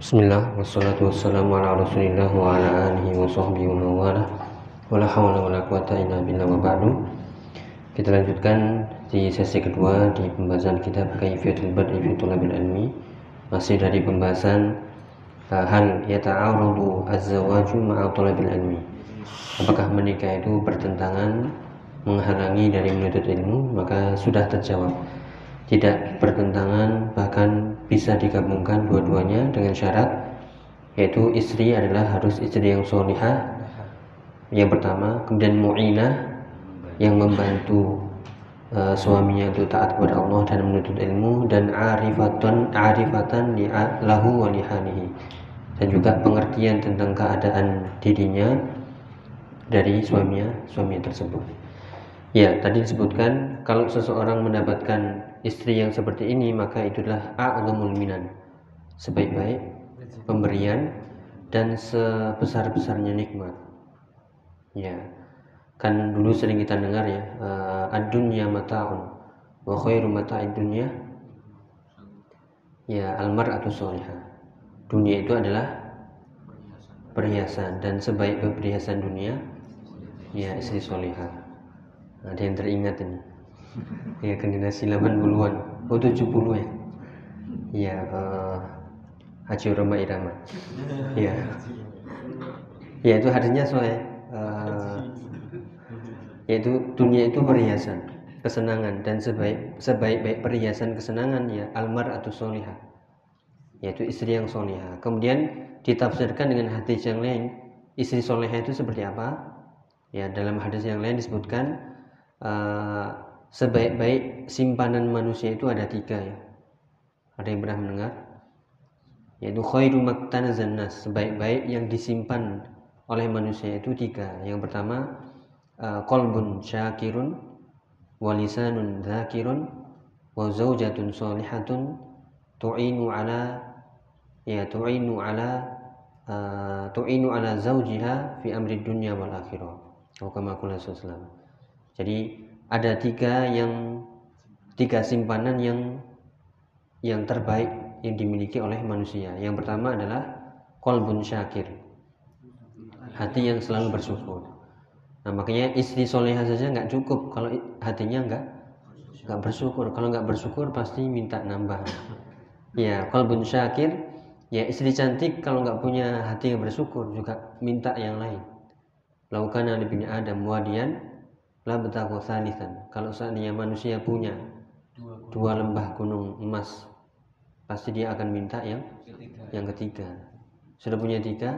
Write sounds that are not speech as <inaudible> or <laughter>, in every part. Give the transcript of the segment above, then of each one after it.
Bismillah wassalatu wassalamu ala Rasulillah wa ala alihi wa sahbihi wa mawala wala hawla wala quwata illa billah wa ba'du. Kita lanjutkan di sesi kedua di pembahasan kitab Kaifiyatul Bad'i fi Thulabil Ilmi. Masih dari pembahasan uh, hal yata'arudu az-zawaju ma'a thulabil ilmi. Apakah menikah itu bertentangan menghalangi dari menuntut ilmu? Maka sudah terjawab tidak bertentangan bahkan bisa digabungkan dua-duanya dengan syarat yaitu istri adalah harus istri yang solihah yang pertama kemudian mu'inah yang membantu uh, suaminya itu taat kepada Allah dan menuntut ilmu dan arifatan arifatan li lahu wa lihanihi dan juga pengertian tentang keadaan dirinya dari suaminya suami tersebut. Ya tadi disebutkan kalau seseorang mendapatkan istri yang seperti ini maka itulah a'zamul minan. Sebaik-baik pemberian dan sebesar-besarnya nikmat. Ya. Kan dulu sering kita dengar ya uh, ad-dunya mata'un wa khairu mata'id dunya ya almar'atu sholihah dunia itu adalah perhiasan dan sebaik perhiasan dunia ya istri solihah ada yang teringat ini ya generasi 80-an oh 70 ya? Ya uh, Haji Roma Irama. Ya ya itu hadisnya soal uh, yaitu dunia itu perhiasan kesenangan dan sebaik sebaik-baik perhiasan kesenangan ya almar atau solihah. Yaitu istri yang solihah. Kemudian ditafsirkan dengan hadis yang lain. Istri solihah itu seperti apa? Ya dalam hadis yang lain disebutkan uh, sebaik-baik simpanan manusia itu ada tiga ya. Ada yang pernah mendengar? Yaitu khairu maktanazan nas, sebaik-baik yang disimpan oleh manusia itu tiga. Yang pertama uh, qalbun syakirun walisanun dzakirun wa zaujatun solihatun tu'inu ala ya tu'inu ala uh, tu'inu ala zaujiha fi amri dunya wal akhirah. Kama Jadi ada tiga yang tiga simpanan yang yang terbaik yang dimiliki oleh manusia. Yang pertama adalah kolbun syakir, hati yang selalu bersyukur. Nah makanya istri soleha saja nggak cukup kalau hatinya nggak nggak bersyukur. Kalau nggak bersyukur pasti minta nambah. Ya kolbun syakir, ya istri cantik kalau nggak punya hati yang bersyukur juga minta yang lain. Lakukan bin Adam wadian la betaku salisan kalau seandainya manusia punya dua lembah gunung emas pasti dia akan minta yang ketiga. yang ketiga. Sudah punya tiga?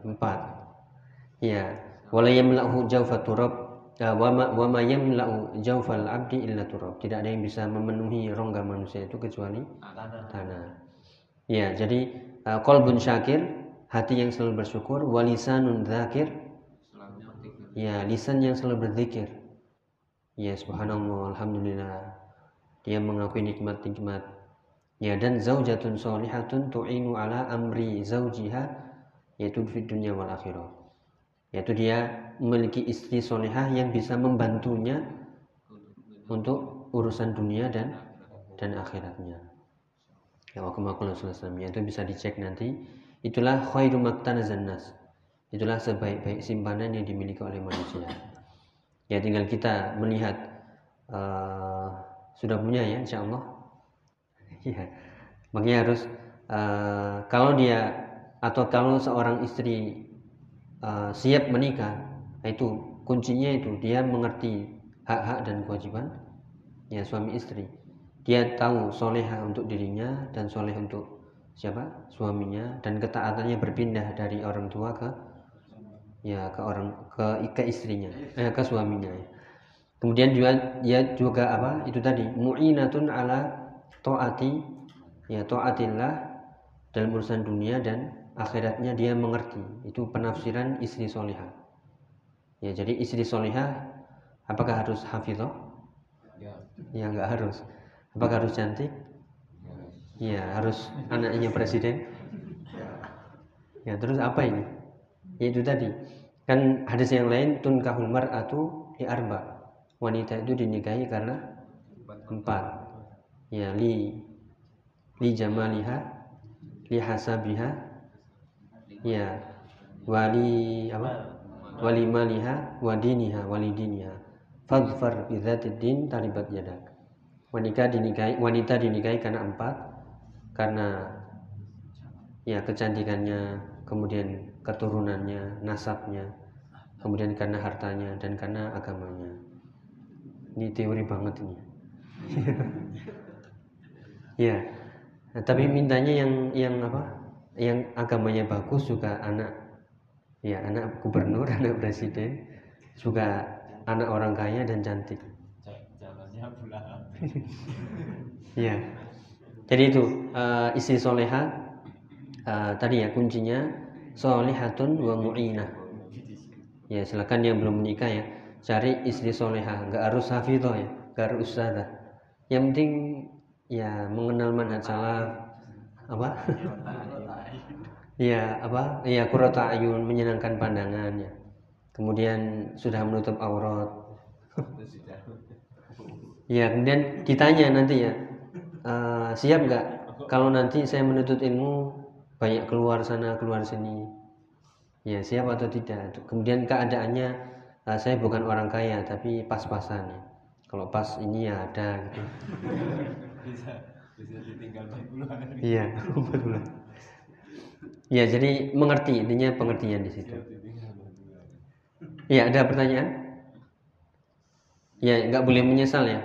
Empat. Ya wala yamla'u jawfa turab ya, wa ma yamla'u jawfal abdi illa turab tidak ada yang bisa memenuhi rongga manusia itu kecuali tanah. ya jadi uh, qalbun syakir hati yang selalu bersyukur walisanun dzakir ya lisan yang selalu berzikir. Ya subhanallah alhamdulillah. Dia mengakui nikmat-nikmat. Ya dan zaujatun solihatun tu'inu ala amri zaujiha yaitu di dunia wal akhirah. Yaitu dia memiliki istri solihah yang bisa membantunya untuk urusan dunia dan dan akhiratnya. Ya wa yaitu bisa dicek nanti. Itulah khairu maktanazan nas Itulah sebaik-baik simpanan yang dimiliki oleh manusia. Ya tinggal kita melihat uh, sudah punya ya insya Allah. <laughs> ya. Makanya harus uh, kalau dia atau kalau seorang istri uh, siap menikah, itu kuncinya itu dia mengerti hak-hak dan kewajiban ya suami istri. Dia tahu soleha untuk dirinya dan soleh untuk siapa suaminya dan ketaatannya berpindah dari orang tua ke ya ke orang ke ke istrinya eh, ke suaminya ya. kemudian juga ya juga apa itu tadi mu'inatun ala taati ya taatillah dalam urusan dunia dan akhiratnya dia mengerti. Itu penafsiran istri solihah. Ya jadi istri solihah apakah harus hafizah? Ya. Ya nggak harus. Apakah harus cantik? Ya. Harus anaknya presiden? Ya terus apa ini itu tadi. Kan hadis yang lain tun kahul mar'atu di arba. Wanita itu dinikahi karena empat. Ya li li jamaliha li lihasabiha ya wali apa? Wali maliha wadiniha walidiniha fadfar bidzatid din talibat yadak. Wanita dinikahi wanita dinikahi karena empat. Karena ya kecantikannya kemudian keturunannya nasabnya kemudian karena hartanya dan karena agamanya. Ini teori banget ini. <laughs> Ya nah, tapi mintanya yang yang apa? Yang agamanya bagus juga anak ya anak gubernur <laughs> anak presiden juga anak orang kaya dan cantik. <laughs> Ya jadi itu uh, istri soleha uh, tadi ya kuncinya solehatun wa mu'inah. Ya silakan yang belum menikah ya. Cari istri soleha nggak harus hafidho ya nggak harus ustadzah. Yang penting ya mengenal manhaj salaf. Apa? Ya apa? Ya kurota ayun menyenangkan pandangan ya. Kemudian sudah menutup aurat. Ya kemudian ditanya nanti ya uh, siap nggak? Kalau nanti saya menuntut ilmu banyak keluar sana keluar sini. Ya siap atau tidak. Kemudian keadaannya uh, saya bukan orang kaya tapi pas-pasan. Ya kalau pas ini ya ada gitu. <laughs> Bisa bisa ditinggal iya betul ya jadi mengerti intinya pengertian di situ. Ya ada pertanyaan? Ya nggak boleh menyesal ya?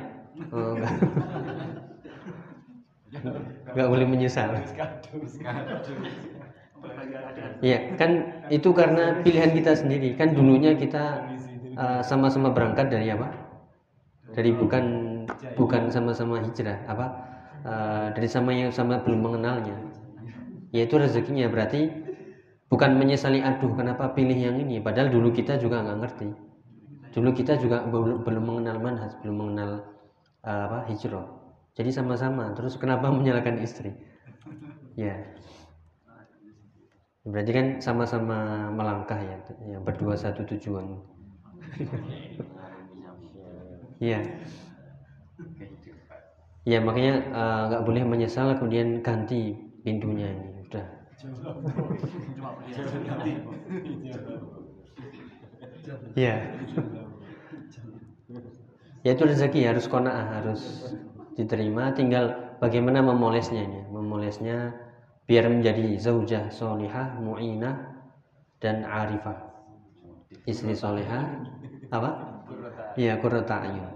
Oh, enggak. <laughs> nggak boleh menyesal Ya, kan itu karena pilihan kita sendiri. Kan dulunya kita uh, sama-sama berangkat dari apa? Dari bukan bukan sama-sama hijrah, apa? Uh, dari sama yang sama belum mengenalnya. Yaitu rezekinya berarti bukan menyesali aduh kenapa pilih yang ini padahal dulu kita juga nggak ngerti dulu kita juga belum belum mengenal manhaj belum mengenal uh, apa hijrah jadi sama-sama terus kenapa <laughs> menyalahkan istri ya Berarti kan sama-sama melangkah ya, yang berdua satu tujuan. Iya. <laughs> Ya makanya eh, nggak uh, boleh menyesal kemudian ganti pintunya ini udah. Iya. ya itu rezeki harus kona'ah harus diterima tinggal bagaimana memolesnya ini. Memolesnya biar menjadi zaujah solihah mu'inah dan arifah. Istri solihah apa? Iya kurata ayun.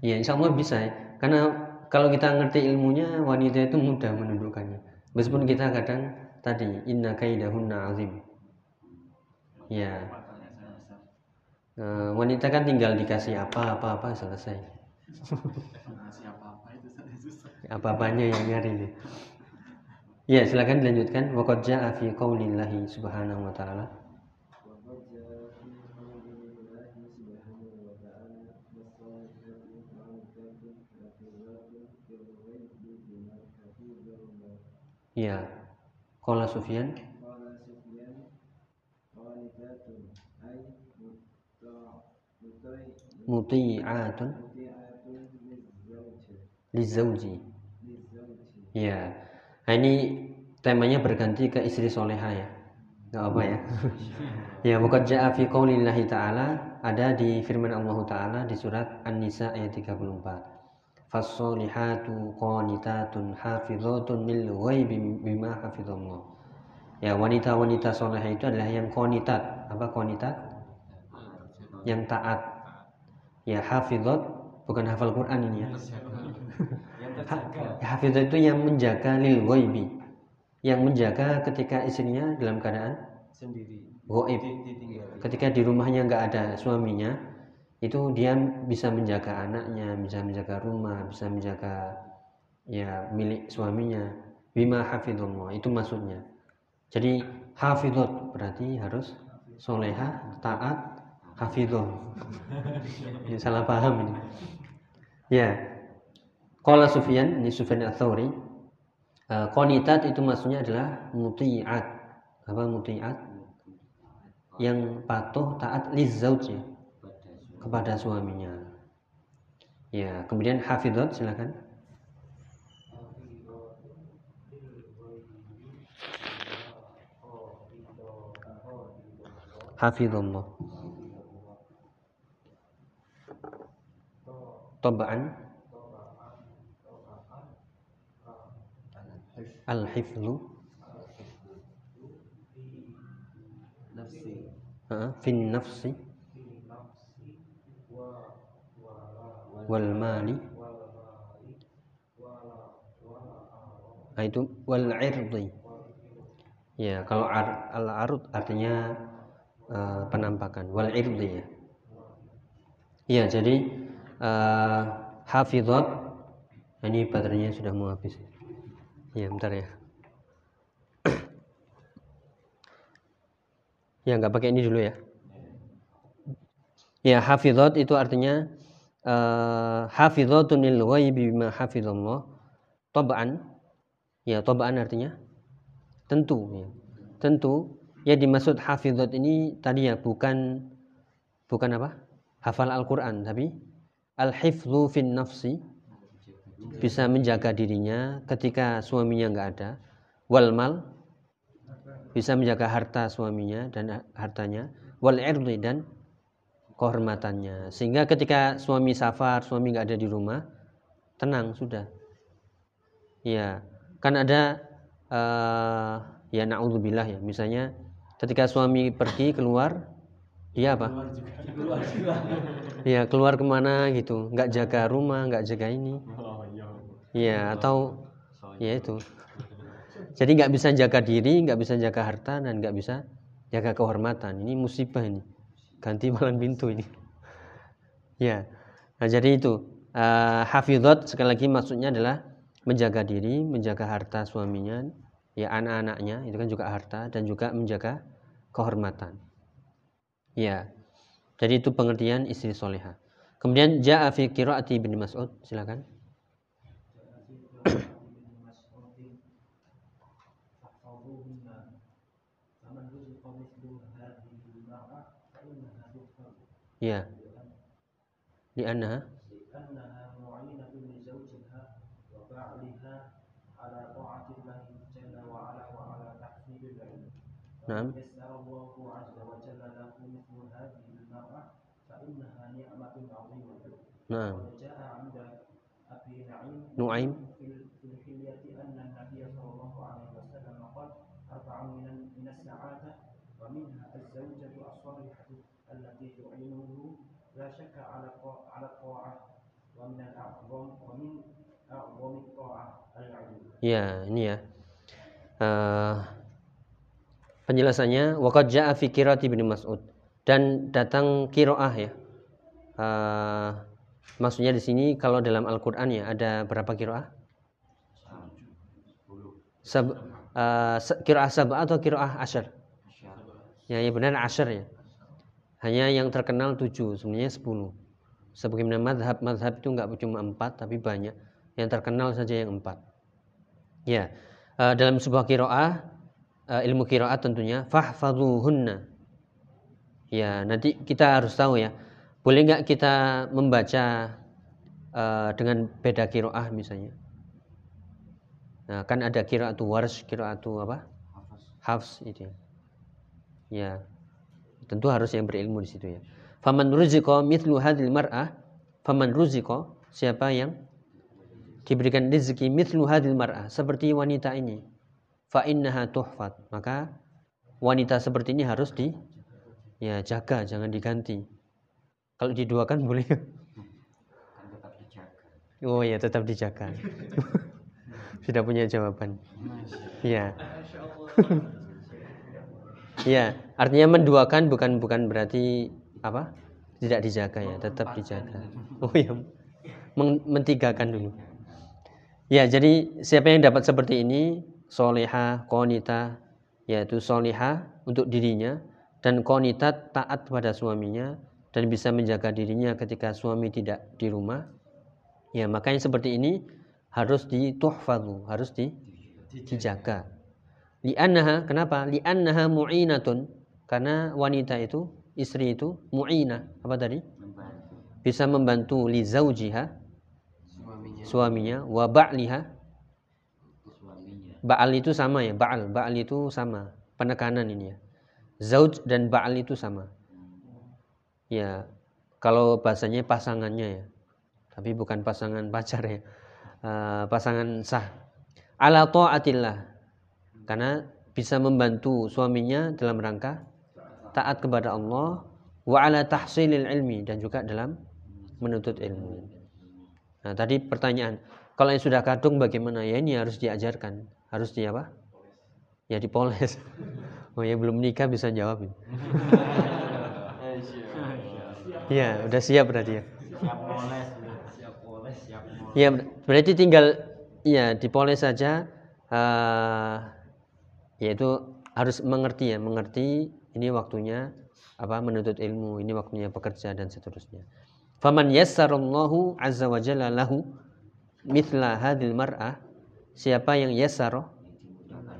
Ya insya Allah bisa ya. Karena kalau kita ngerti ilmunya wanita itu mudah menundukkannya. Meskipun kita kadang tadi inna kaidahunna azim. Ya wanita kan tinggal dikasih apa apa apa selesai apa apanya yang nyari nih Ya, silakan dilanjutkan. Waqad jaa fi qaulillahi subhanahu wa ta'ala. Ya. Qala Sufyan. Muti'atun lizauji. Ya. Nah ini temanya berganti ke istri soleha ya. Gak apa ya. <laughs> ya bukan ja'a fi qaulillahi ta'ala ada di firman Allah Ta'ala di surat An-Nisa ayat 34. Fasolihatu qanitatun hafizatun lil ghaibi bima hafizallah. Ya wanita-wanita soleha itu adalah yang qanitat. Apa qanitat? Yang taat. Ya hafizat bukan hafal Quran ini ya. Hafiz itu yang menjaga lil ghaibi. Yang menjaga ketika istrinya dalam keadaan sendiri. Ghaib. Ketika di rumahnya nggak ada suaminya, itu dia bisa menjaga anaknya, bisa menjaga rumah, bisa menjaga ya milik suaminya. Bima hafidhullah itu maksudnya. Jadi hafidhot berarti harus soleha, taat, hafidhah. <laughs> ini salah paham ini. Ya, Qala Sufyan, ini Sufyan Al-Thawri. Eh, itu maksudnya adalah muti'at. Apa muti'at? Yang patuh taat lizaujnya kepada suaminya. Ya, kemudian hafidot silakan. Hafidhullah. Tobaan. Al-hiflu fin nafsi. Wal mali nah, itu wal irdi. Ya kalau ar, al arut artinya uh, penampakan. Wal irdi ya. Ya jadi uh, hafizat ini baterainya sudah mau habis ya bentar ya. Ya nggak pakai ini dulu ya. Ya hafizat itu artinya uh, hafizatun lil ghaibi bima hafizallah. Tab'an. Ya tab'an artinya tentu ya. tentu ya dimaksud hafizat ini tadi ya bukan bukan apa? Hafal Al-Qur'an tapi al-hifdzu fin nafsi bisa menjaga dirinya ketika suaminya nggak ada. Wal mal bisa menjaga harta suaminya dan hartanya. Wal irdi dan kehormatannya. Sehingga ketika suami safar suami nggak ada di rumah tenang sudah. Ya kan ada uh, ya naudzubillah ya. Misalnya ketika suami pergi keluar dia apa? Keluar ya keluar ke mana gitu. Nggak jaga rumah nggak jaga ini ya atau ya itu. jadi nggak bisa jaga diri nggak bisa jaga harta dan nggak bisa jaga kehormatan. Ini musibah ini. Ganti malam pintu ini. Ya nah jadi itu. Uh, hafizat sekali lagi maksudnya adalah menjaga diri menjaga harta suaminya ya anak-anaknya itu kan juga harta dan juga menjaga kehormatan. Ya jadi itu pengertian istri soleha. Kemudian ja'a fi qiraati bin Mas'ud. Silakan Yeah. لأنها لأنها معينة لزوجها وفاعلها على طاعة الله جل وعلا وعلى تحصيل العلم. نعم. يسر الله عز وجل له مثل هذه المرأة فإنها نعمة عظيمة. نعم. وجاء عند أبي نعيم نعيم Ya. Di anna Naam. Naam. Nuaim. Ya, ini ya. Uh, penjelasannya waqad jaa fi qiraati bin Mas'ud dan datang kiroah ya. Uh, maksudnya di sini kalau dalam Al-Qur'an ya ada berapa kiroah? Sab, uh, kiroah sabah atau kiroah asyar? Ya, ya benar asyar ya. Hanya yang terkenal tujuh, sebenarnya sepuluh. Sebagaimana madhab, madhab itu enggak cuma empat, tapi banyak. Yang terkenal saja yang empat. Ya, uh, dalam sebuah kiroah uh, ilmu kiroah tentunya fahfadhuhunna. Ya, nanti kita harus tahu ya. Boleh nggak kita membaca uh, dengan beda kiroah misalnya? Nah, kan ada kiroatu wars, kiroatu apa? Hafs itu ya. Tentu harus yang berilmu di situ ya. Faman ruziko mithlu hadil mar'ah, faman ruziko siapa yang diberikan rezeki mithlu hadil mar'ah seperti wanita ini. Fa innaha tuhfat. Maka wanita seperti ini harus di ya jaga jangan diganti. Kalau diduakan boleh. Oh ya tetap dijaga. <laughs> Sudah punya jawaban. Ya ya artinya menduakan bukan bukan berarti apa? Tidak dijaga ya tetap dijaga. oh ya mentigakan dulu. Ya, jadi siapa yang dapat seperti ini, soleha, konita, yaitu soleha untuk dirinya, dan konita taat pada suaminya, dan bisa menjaga dirinya ketika suami tidak di rumah, ya makanya seperti ini harus dituhfadu, harus di, dijaga. Li'annaha, kenapa? Li'annaha mu'inatun, karena wanita itu, istri itu, mu'ina, apa tadi? Bisa membantu li zaujiha, suaminya wa ba'liha ba'al itu sama ya ba'al ba'al itu sama penekanan ini ya Zauj dan ba'al itu sama. Ya, kalau bahasanya pasangannya ya. Tapi bukan pasangan pacar ya. Uh, pasangan sah. Ala ta'atillah. Karena bisa membantu suaminya dalam rangka taat kepada Allah wa ala tahsilil ilmi dan juga dalam menuntut ilmu. Nah, tadi pertanyaan, kalau yang sudah kadung bagaimana? Ya ini harus diajarkan. Harus di apa? Ya dipoles. <laughs> Oh ya belum nikah bisa jawab. <laughs> Iya, udah siap berarti ya. Siap poles, siap poles, siap poles. Ya, berarti tinggal ya dipoles saja uh, yaitu harus mengerti ya, mengerti ini waktunya apa menuntut ilmu, ini waktunya bekerja dan seterusnya. Faman yassarallahu azza wa jalla lahu mithla hadhil mar'ah siapa yang yassar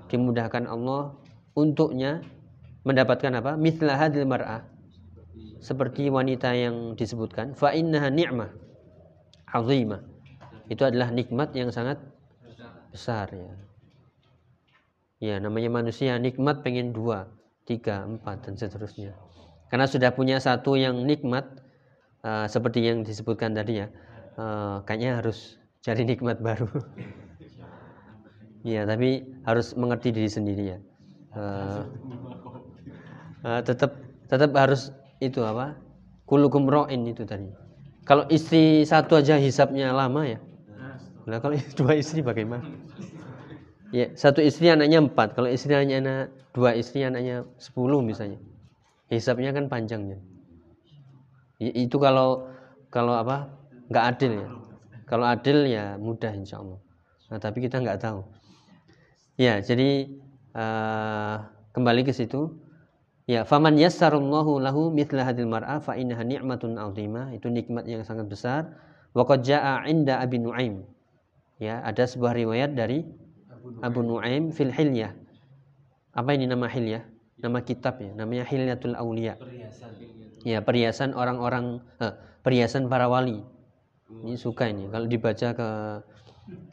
dimudahkan Allah untuknya mendapatkan apa? Mithla hadhil mar'ah seperti wanita yang disebutkan fa innaha ni'mah azimah itu adalah nikmat yang sangat besar ya ya namanya manusia nikmat pengen dua tiga empat dan seterusnya. Karena sudah punya satu yang nikmat uh, seperti yang disebutkan tadi ya uh, kayaknya harus cari nikmat baru. Ya tapi harus mengerti diri sendiri ya. Uh, uh, tetap tetap harus itu apa? Kulukum ro'in itu tadi. Kalau istri satu aja hisapnya lama ya. Nah kalau <laughs> dua istri bagaimana ya satu istri anaknya empat. Kalau istri hanya anak dua istri anaknya sepuluh misalnya. Hisapnya kan panjangnya itu kalau kalau apa? Nggak adil ya. Kalau adil ya mudah insya Allah. Nah tapi kita nggak tahu. Ya jadi uh, kembali ke situ. Ya faman yassarallahu lahu mithla hadil mar'a fa innaha ni'matun 'azimah. Itu nikmat yang sangat besar. Wa qad jaa'a 'inda Abi Nuaim. Ya ada sebuah riwayat dari Abu Nuaim. Fil hilyah. Apa ini nama hilyah? Nama kitab ya namanya Hilyatul Aulia. Ya perhiasan orang-orang eh, perhiasan para wali. Ini suka ini. Kalau dibaca ke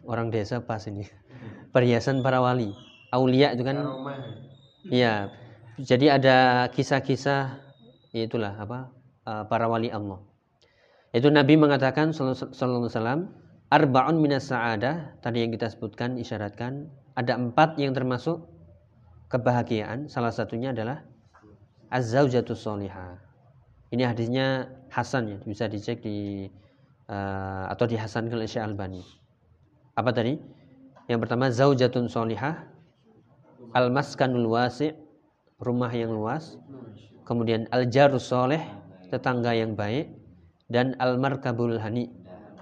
orang desa pas ini. Perhiasan para wali. Aulia itu kan ya jadi ada kisah-kisah itulah apa eh, para wali Allah. Itu Nabi mengatakan sallallahu alaihi wasallam arbaun minas sa'adah tadi yang kita sebutkan isyaratkan ada empat yang termasuk kebahagiaan salah satunya adalah az-zaujatus salihah ini hadisnya Hasan ya, bisa dicek di uh, atau dihasankan oleh Syekh Albani. Apa tadi? Yang pertama zaujatun solihah, al-maskanul wasi', rumah yang luas. Kemudian al-jarus soleh, tetangga yang baik dan al-markabul hani,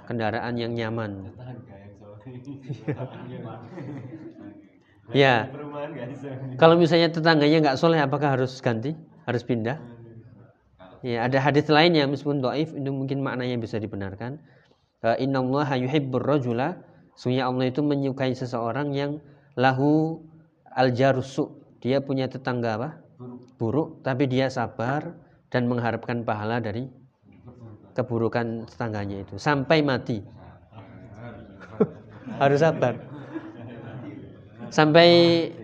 kendaraan yang nyaman. <laughs> ya. Kalau misalnya tetangganya nggak soleh, apakah harus ganti? Harus pindah? Ya, ada hadis lain yang meskipun doif itu mungkin maknanya bisa dibenarkan. Inna Allah yuhibbur rajula Sungguhnya Allah itu menyukai seseorang yang lahu al jarusu. Dia punya tetangga apa? Buruk, tapi dia sabar dan mengharapkan pahala dari keburukan tetangganya itu sampai mati. Harus sabar. Sampai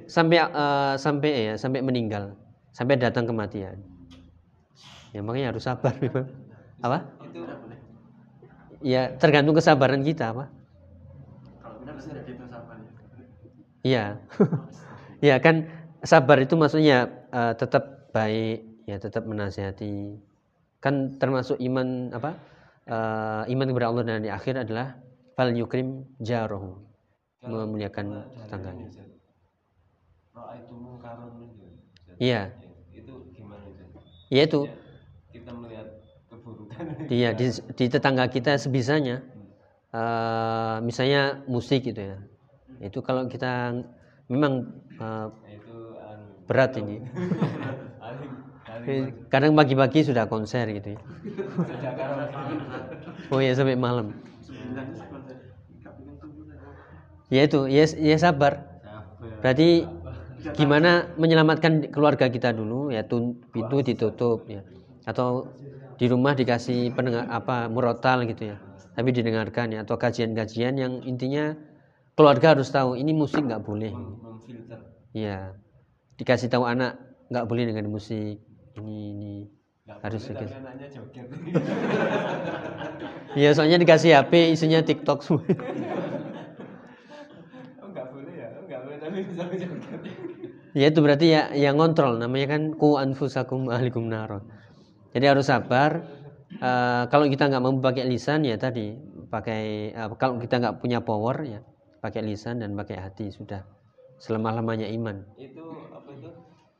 sampai uh, sampai ya, sampai meninggal, sampai datang kematian. Ya makanya harus sabar memang. Apa? Ya tergantung kesabaran kita apa? Iya. <laughs> ya kan sabar itu maksudnya uh, tetap baik, ya tetap menasihati. Kan termasuk iman apa? Uh, iman kepada Allah dan di akhir adalah fal yukrim jarohu memuliakan tetangganya. Iya. Itu gimana? Iya itu kita melihat keburukan. Iya di, di tetangga kita sebisanya, uh, misalnya musik gitu ya. Itu kalau kita memang uh, berat ini. <laughs> Kadang pagi-pagi sudah konser gitu ya. <laughs> oh ya sampai malam. Ya itu, ya, ya sabar. Berarti gimana menyelamatkan keluarga kita dulu ya pintu ditutup ya. Atau di rumah dikasih pendengar apa murotal gitu ya. Tapi didengarkan ya. Atau kajian-kajian yang intinya keluarga harus tahu ini musik nggak boleh. Ya dikasih tahu anak nggak boleh dengan musik ini ini Harus boleh, tapi segitu. anaknya joget. ya soalnya dikasih HP isinya TikTok semua oh boleh ya, oh nggak boleh tapi bisa joget. ya itu berarti ya yang ngontrol namanya kan ku anfusakum ahlikum naro jadi harus sabar Eh, kalau kita nggak mau pakai lisan ya tadi pakai eh, kalau kita nggak punya power ya pakai lisan dan pakai hati sudah selemah lamanya iman itu apa itu?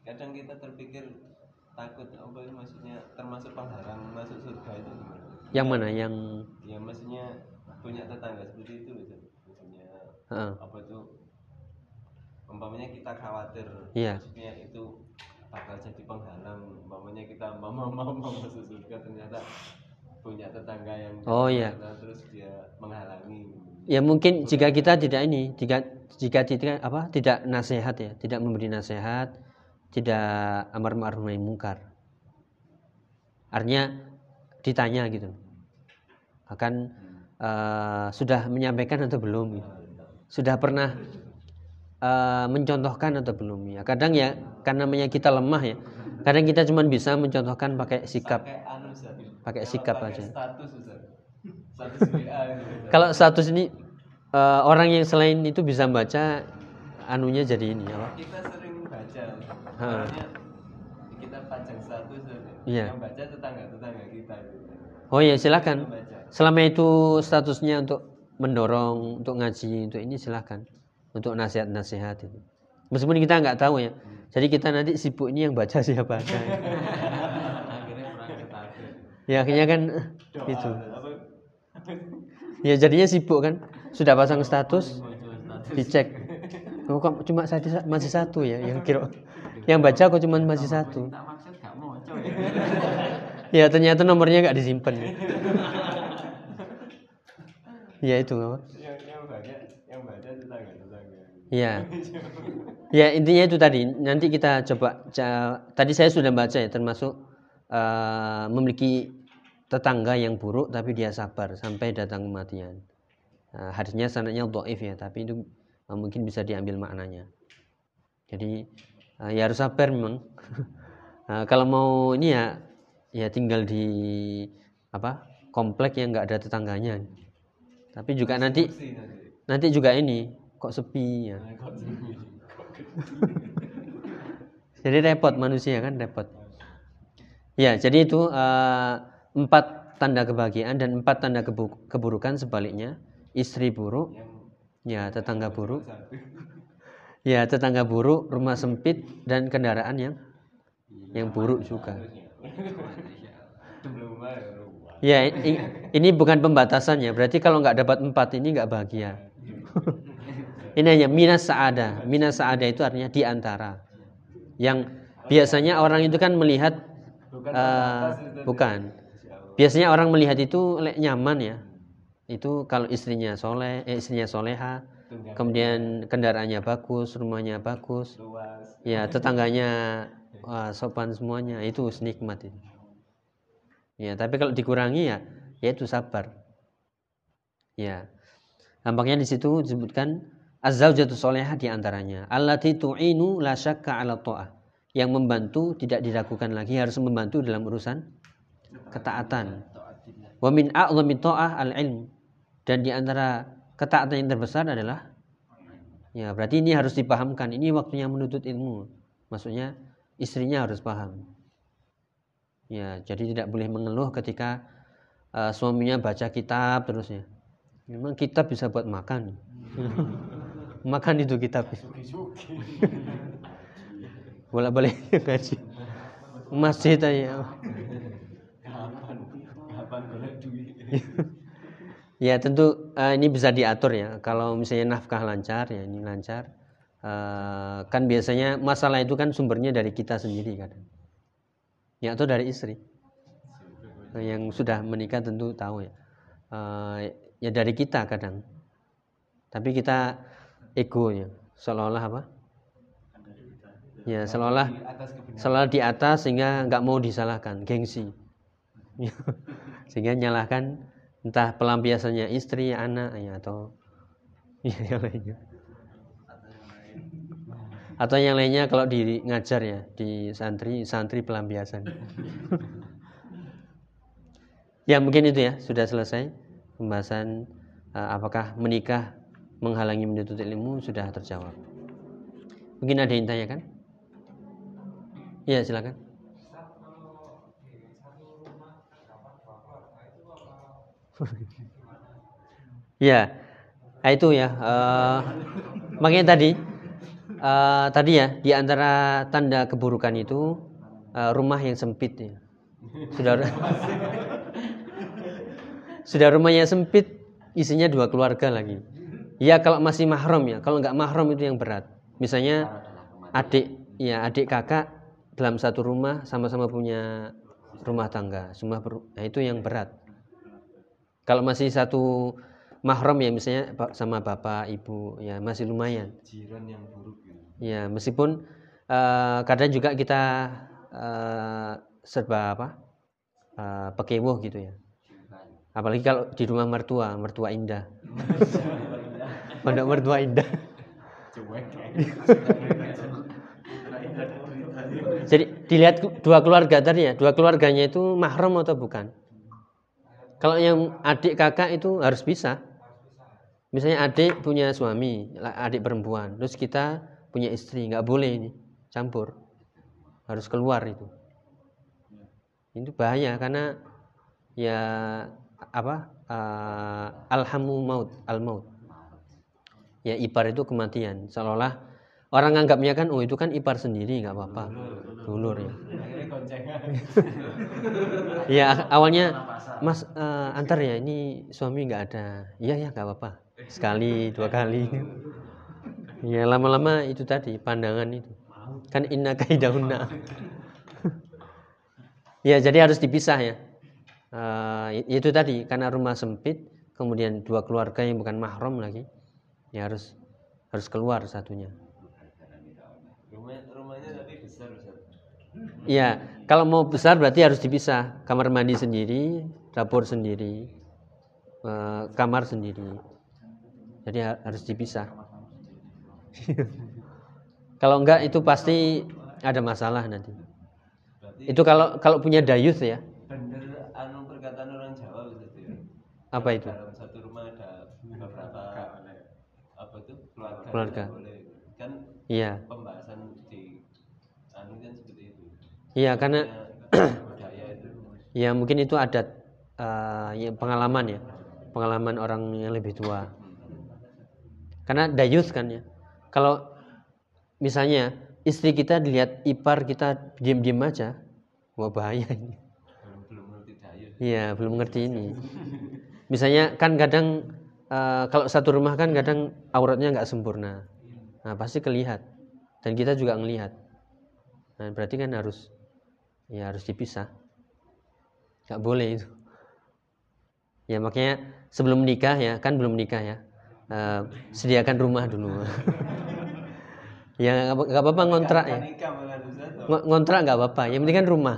Kadang kita terpikir takut apa itu maksudnya termasuk penghalang masuk surga itu gimana? yang mana yang Ya maksudnya punya tetangga seperti itu gitu. Maksudnya Heeh. apa itu? Umpamanya kita khawatir, Iya. maksudnya itu bakal jadi penghalang. Umpamanya kita mau mau <laughs> masuk surga ternyata punya tetangga yang Oh, iya. Terus dia menghalangi. ya mungkin jika kita tidak ini jika jika tidak apa tidak nasihat ya tidak memberi nasihat tidak amar ma'ruf nahi mungkar artinya ditanya gitu akan eh, sudah menyampaikan atau belum gitu. sudah pernah eh, mencontohkan atau belum ya kadang ya karena namanya kita lemah ya kadang kita cuma bisa mencontohkan pakai sikap Pakai anu Kalau sikap pakai aja. <laughs> Gitu. Kalau status ini eh, orang yang selain itu bisa baca anunya jadi ini apa? Makanya kita pajang status Iya. yang baca tetangga tetangga kita gitu. Oh ya silakan. Selama itu statusnya untuk mendorong, untuk ngaji, untuk ini silakan. Untuk nasihat-nasihat itu. Meskipun kita nggak tahu ya. Jadi kita nanti sibuk ini yang baca siapa aja. <laughs> akhirnya ya akhirnya kan Doa, itu. Ya jadinya sibuk kan. Sudah pasang status dicek. Oh, kok cuma satu, masih satu ya yang kira. Yang baca kok cuma masih satu. Ya ya ternyata nomornya nggak disimpan. ya itu apa? yang yang baca yang baca tetangga tetangga Ya. Ya intinya itu tadi. Nanti kita coba. tadi saya sudah baca ya, termasuk eh, memiliki tetangga yang buruk tapi dia sabar sampai datang kematian. Nah, hadisnya sanadnya dhaif ya, tapi itu eh, mungkin bisa diambil maknanya. Jadi eh, ya harus sabar memang. Nah, <laughs> kalau mau ini ya ya tinggal di apa komplek yang nggak ada tetangganya. Tapi juga nanti nanti juga ini kok sepi ya. Nah? <laughs> Jadi repot manusia kan repot. Ya, jadi itu eh, empat tanda kebahagiaan dan empat tanda kebu- keburukan sebaliknya. Istri buruk, ya tetangga buruk, ya tetangga buruk, rumah sempit dan kendaraan yang yang buruk juga. Ya, ini bukan pembatasan ya. Berarti kalau nggak dapat empat ini nggak bahagia. <laughs> ini hanya minas saada. Minas saada itu artinya di antara. Yang biasanya orang itu kan melihat bukan itu. bukan. Biasanya orang melihat itu nyaman ya. Itu kalau istrinya soleh, eh, istrinya soleha, kemudian kendaraannya bagus, rumahnya bagus, luas ya tetangganya wah, sopan semuanya, itu nikmat itu. Ya, tapi kalau dikurangi ya, ya itu sabar. Ya, nampaknya di situ disebutkan az-zaujatu solehah di antaranya. Allati tu'inu la syakka ala ta'ah. Yang membantu tidak diragukan lagi harus membantu dalam urusan ketaatan. Wa min a'zami ta'ah al-ilm. Dan di antara ketaatan yang terbesar adalah ya berarti ini harus dipahamkan. Ini waktunya menuntut ilmu. Maksudnya istrinya harus paham. Ya, jadi tidak boleh mengeluh ketika uh, suaminya baca kitab terusnya. Memang kitab bisa buat makan. <laughs> makan itu kitab. <laughs> Bolak-balik <laughs> ngaji. Masjid aja. kapan kapan boleh duit Ya tentu eh, ini bisa diatur ya. Kalau misalnya nafkah lancar ya ini lancar. Eh, kan biasanya masalah itu kan sumbernya dari kita sendiri kan. Ya atau dari istri. Nah, yang sudah menikah tentu tahu ya. Eh, ya dari kita kadang. Tapi kita egonya seolah-olah apa? Ya seolah-olah selalu di atas sehingga nggak mau disalahkan gengsi <laughs> sehingga nyalahkan entah pelampiasannya istri anak ya atau ya, <laughs> yang lainnya Atau yang lainnya kalau di ngajar ya di santri santri pelampiasan. <laughs> ya mungkin itu ya sudah selesai pembahasan uh, apakah menikah menghalangi menuntut ilmu sudah terjawab. Mungkin ada yang tanya kan? Ya silakan. Ya, itu ya. Uh, makanya tadi, uh, tadi ya di antara tanda keburukan itu uh, rumah yang sempit ya. Sudah <laughs> sudah rumahnya sempit, isinya dua keluarga lagi. Ya kalau masih mahram ya, kalau nggak mahram itu yang berat. Misalnya adik, ya adik kakak dalam satu rumah sama-sama punya rumah tangga, semua nah itu yang berat. Kalau masih satu mahram ya misalnya sama bapak ibu ya masih lumayan. Jiran yang buruk. Gitu. Ya meskipun uh, kadang juga kita uh, serba apa uh, pekewoh gitu ya. Apalagi kalau di rumah mertua, mertua indah. <laughs> Pondok mertua indah. Jadi dilihat dua keluarga tadi ya, dua keluarganya itu mahram atau bukan? Kalau yang adik kakak itu harus bisa. Misalnya adik punya suami, adik perempuan, terus kita punya istri, nggak boleh ini campur, harus keluar itu. Itu bahaya karena ya apa uh, alhamu maut al maut. Ya ipar itu kematian, seolah-olah orang anggapnya kan oh itu kan ipar sendiri nggak apa-apa, dulur. Ya. ya <laughs> awalnya Mas uh, antar ya ini suami nggak ada, iya ya nggak apa-apa. Sekali dua kali. Ya lama-lama itu tadi pandangan itu. Kan inna kaidahunna. <laughs> Ya jadi harus dipisah ya. Uh, itu tadi karena rumah sempit kemudian dua keluarga yang bukan mahram lagi ya harus harus keluar satunya rumahnya tapi besar besar ya kalau mau besar berarti harus dipisah kamar mandi sendiri dapur sendiri uh, kamar sendiri jadi harus dipisah. <laughs> kalau enggak itu pasti ada masalah nanti. Berarti itu kalau kalau punya dayus ya. Bener anu perkataan orang Jawa ya. Apa itu? Dalam satu rumah ada beberapa apa itu keluarga. Keluarga. Kan iya. Pembahasan di anu kan seperti itu. Iya karena Ya mungkin itu adat uh, pengalaman ya, pengalaman orang yang lebih tua. Karena dayus kan ya. Kalau misalnya istri kita dilihat ipar kita diam-diam aja, wah bahaya ini. Iya, belum ngerti ini. Misalnya kan kadang uh, kalau satu rumah kan kadang auratnya nggak sempurna. Nah, pasti kelihat. Dan kita juga ngelihat. Nah, berarti kan harus ya harus dipisah. Gak boleh itu. Ya makanya sebelum menikah ya, kan belum menikah ya uh, sediakan rumah dulu. <laughs> ya nggak apa-apa ngontrak ya. Ngontrak nggak apa-apa. Yang penting kan rumah.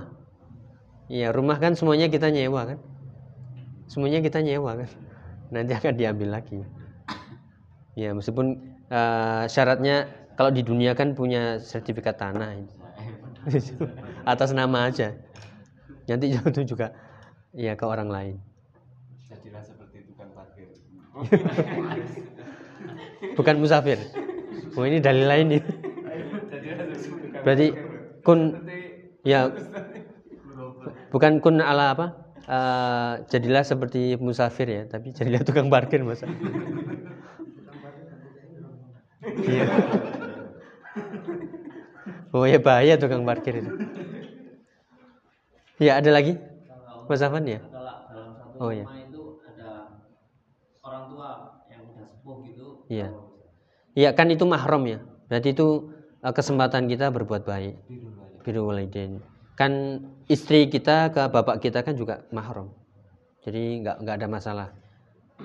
Iya rumah kan semuanya kita nyewa kan. Semuanya kita nyewa kan. Nanti akan diambil lagi. Ya meskipun uh, syaratnya kalau di dunia kan punya sertifikat tanah ini. <laughs> <laughs> atas nama aja. Nanti jatuh juga ya ke orang lain. Jadilah seperti tukang parkir. <laughs> bukan musafir. Oh ini dalil lain nih. Berarti kun ya <laughs> bukan kun ala apa? Uh, jadilah seperti musafir ya, tapi jadilah tukang parkir masa. Iya. Oh ya bahaya tukang parkir itu. Ya ada lagi? Mas Afan ya? Oh ya. Orang tua Iya. Iya kan itu mahram ya. Berarti itu uh, kesempatan kita berbuat baik. Biru walidain. Kan istri kita ke bapak kita kan juga mahram. Jadi nggak nggak ada masalah.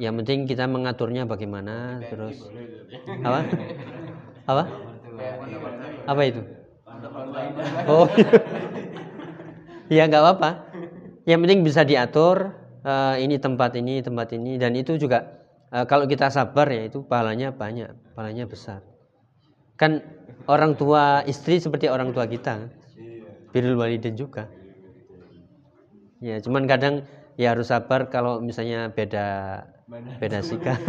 Yang penting kita mengaturnya bagaimana terus apa? <laughs> Apa? Apa itu? Oh. <laughs> ya nggak apa-apa. Yang penting bisa diatur uh, ini tempat ini, tempat ini. Dan itu juga e, kalau kita sabar ya itu pahalanya banyak, pahalanya besar. Kan orang tua istri seperti orang tua kita birrul walidain juga. Ya cuman kadang ya harus sabar kalau misalnya beda beda sikap.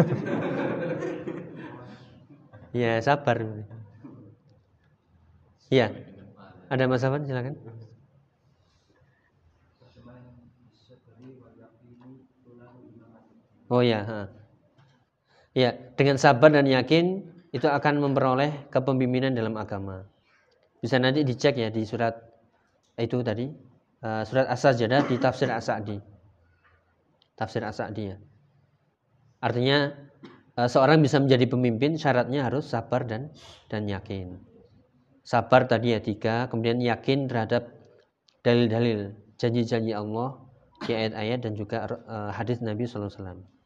Ya sabar. Ya ada mas Afan silakan oh ya ha. ya dengan sabar dan yakin itu akan memperoleh kepemimpinan dalam agama. Bisa nanti dicek ya di surat itu tadi eh, surat as-sajdah di tafsir as-sa'di. Tafsir as-sa'di ya. Artinya eh, seorang bisa menjadi pemimpin syaratnya harus sabar dan dan yakin. Sabar tadi ya tiga kemudian yakin terhadap dalil-dalil janji-janji Allah di ayat-ayat dan juga eh, hadis Nabi SAW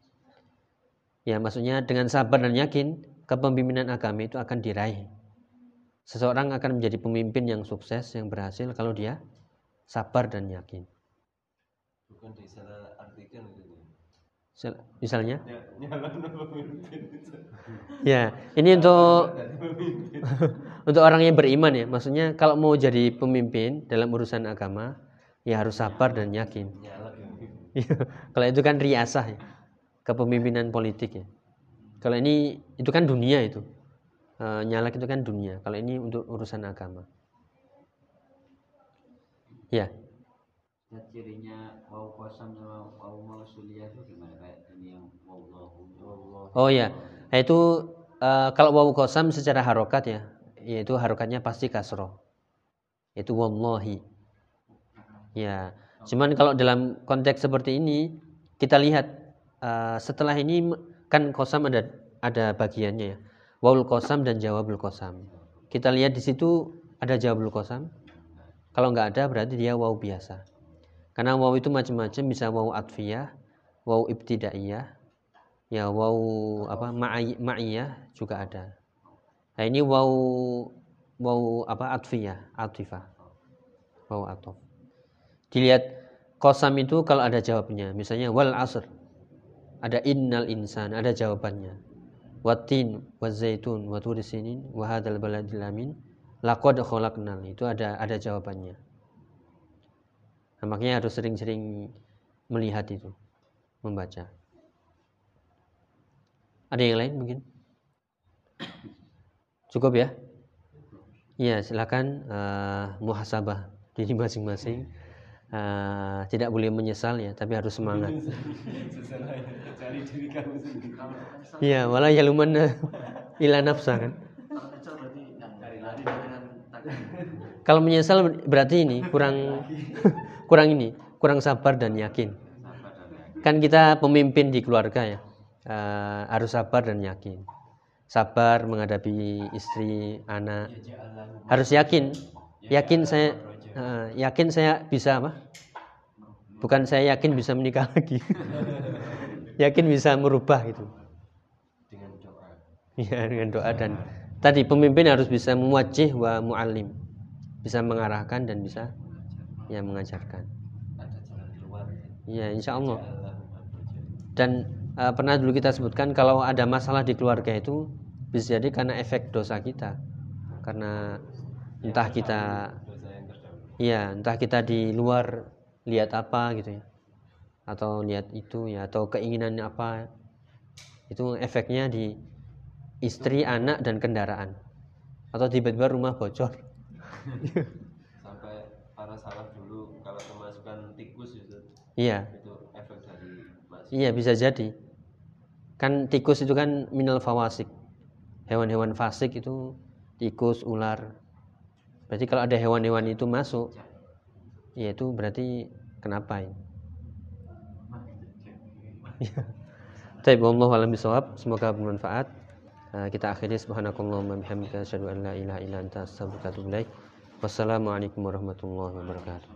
ya maksudnya dengan sabar dan yakin kepemimpinan agama itu akan diraih. Seseorang akan menjadi pemimpin yang sukses yang berhasil kalau dia sabar dan yakin. Bukan disalah artikan gitu misalnya? Ya <laughs> ya ini untuk <laughs> untuk orang yang beriman ya. Maksudnya kalau mau jadi pemimpin dalam urusan agama ya harus sabar dan yakin. <laughs> Kalau itu kan riasah ya kepemimpinan politik ya. Kalau ini itu kan dunia itu. Eh, nyalak itu kan dunia. Kalau ini untuk urusan agama. Ya. Ya, cirinya wau kosam sama wau mausulia itu gimana? Kayak ini yang wallahu Allah oh ya. Nah, itu eh, kalau wawu kosam secara harokat ya yaitu harokatnya pasti kasroh. Yaitu wallahi. Ya. Cuman kalau dalam konteks seperti ini kita lihat eh, setelah ini kan kosam ada ada bagiannya ya. Wawul kosam dan jawabul kosam. Kita lihat di situ ada jawabul kosam. Kalau nggak ada berarti dia wawu biasa. Karena wawu itu macam-macam bisa wawu atfiyah wawu ibtidaiyah ya wawu apa ma'i- ma'iyah juga ada. Nah ini wawu wawu apa atfiyah atifah. Wawu atof. Dilihat kosam itu kalau ada jawabnya misalnya wal asr ada innal insan ada jawabannya. Watin wazaitun waturi sinin wahadal baladil amin. Laqad itu ada ada jawabannya. Nah, makanya harus sering-sering melihat itu membaca. Ada yang lain mungkin? Cukup ya? Iya silakan eh, muhasabah diri masing-masing Eh, tidak boleh menyesal ya tapi harus semangat <laughs> Iya, malah ya luman ila nafsa kan. kalau menyesal berarti ini kurang <laughs> kurang ini, kurang sabar dan yakin. Kan kita pemimpin di keluarga ya. eh, harus sabar dan yakin. Sabar menghadapi istri, anak. Harus yakin. Yakin saya eh, yakin saya bisa apa? Bukan saya yakin bisa menikah lagi. <laughs> yakin bisa merubah gitu. dengan doa Ya dengan doa dan tadi pemimpin harus bisa muwajjih wa muallim. Bisa mengarahkan dan bisa ya mengajarkan. Ya insya Allah. Dan eh, pernah dulu kita sebutkan kalau ada masalah di keluarga itu bisa jadi karena efek dosa kita. Karena entah kita Iya, entah kita di luar lihat apa gitu ya. Atau lihat itu ya atau keinginan apa. Itu efeknya di istri, anak dan kendaraan. Atau tiba-tiba rumah bocor. <laughs> sampai para salaf dulu kalau kemasukan tikus itu Iya, itu efek dari mas iya bisa jadi. Kan tikus itu kan minal fawasik. Hewan-hewan fasik itu tikus, ular. Berarti kalau ada hewan-hewan itu masuk, ya itu berarti kenapa <laughs> ini? Baik, wallahu a'lam bishawab. Semoga bermanfaat. Uh, kita akhiri subhanakallahumma bihamdika asyhadu an la ilaha illa anta astaghfiruka wa atubu ilaik. Wassalamualaikum warahmatullahi wabarakatuh.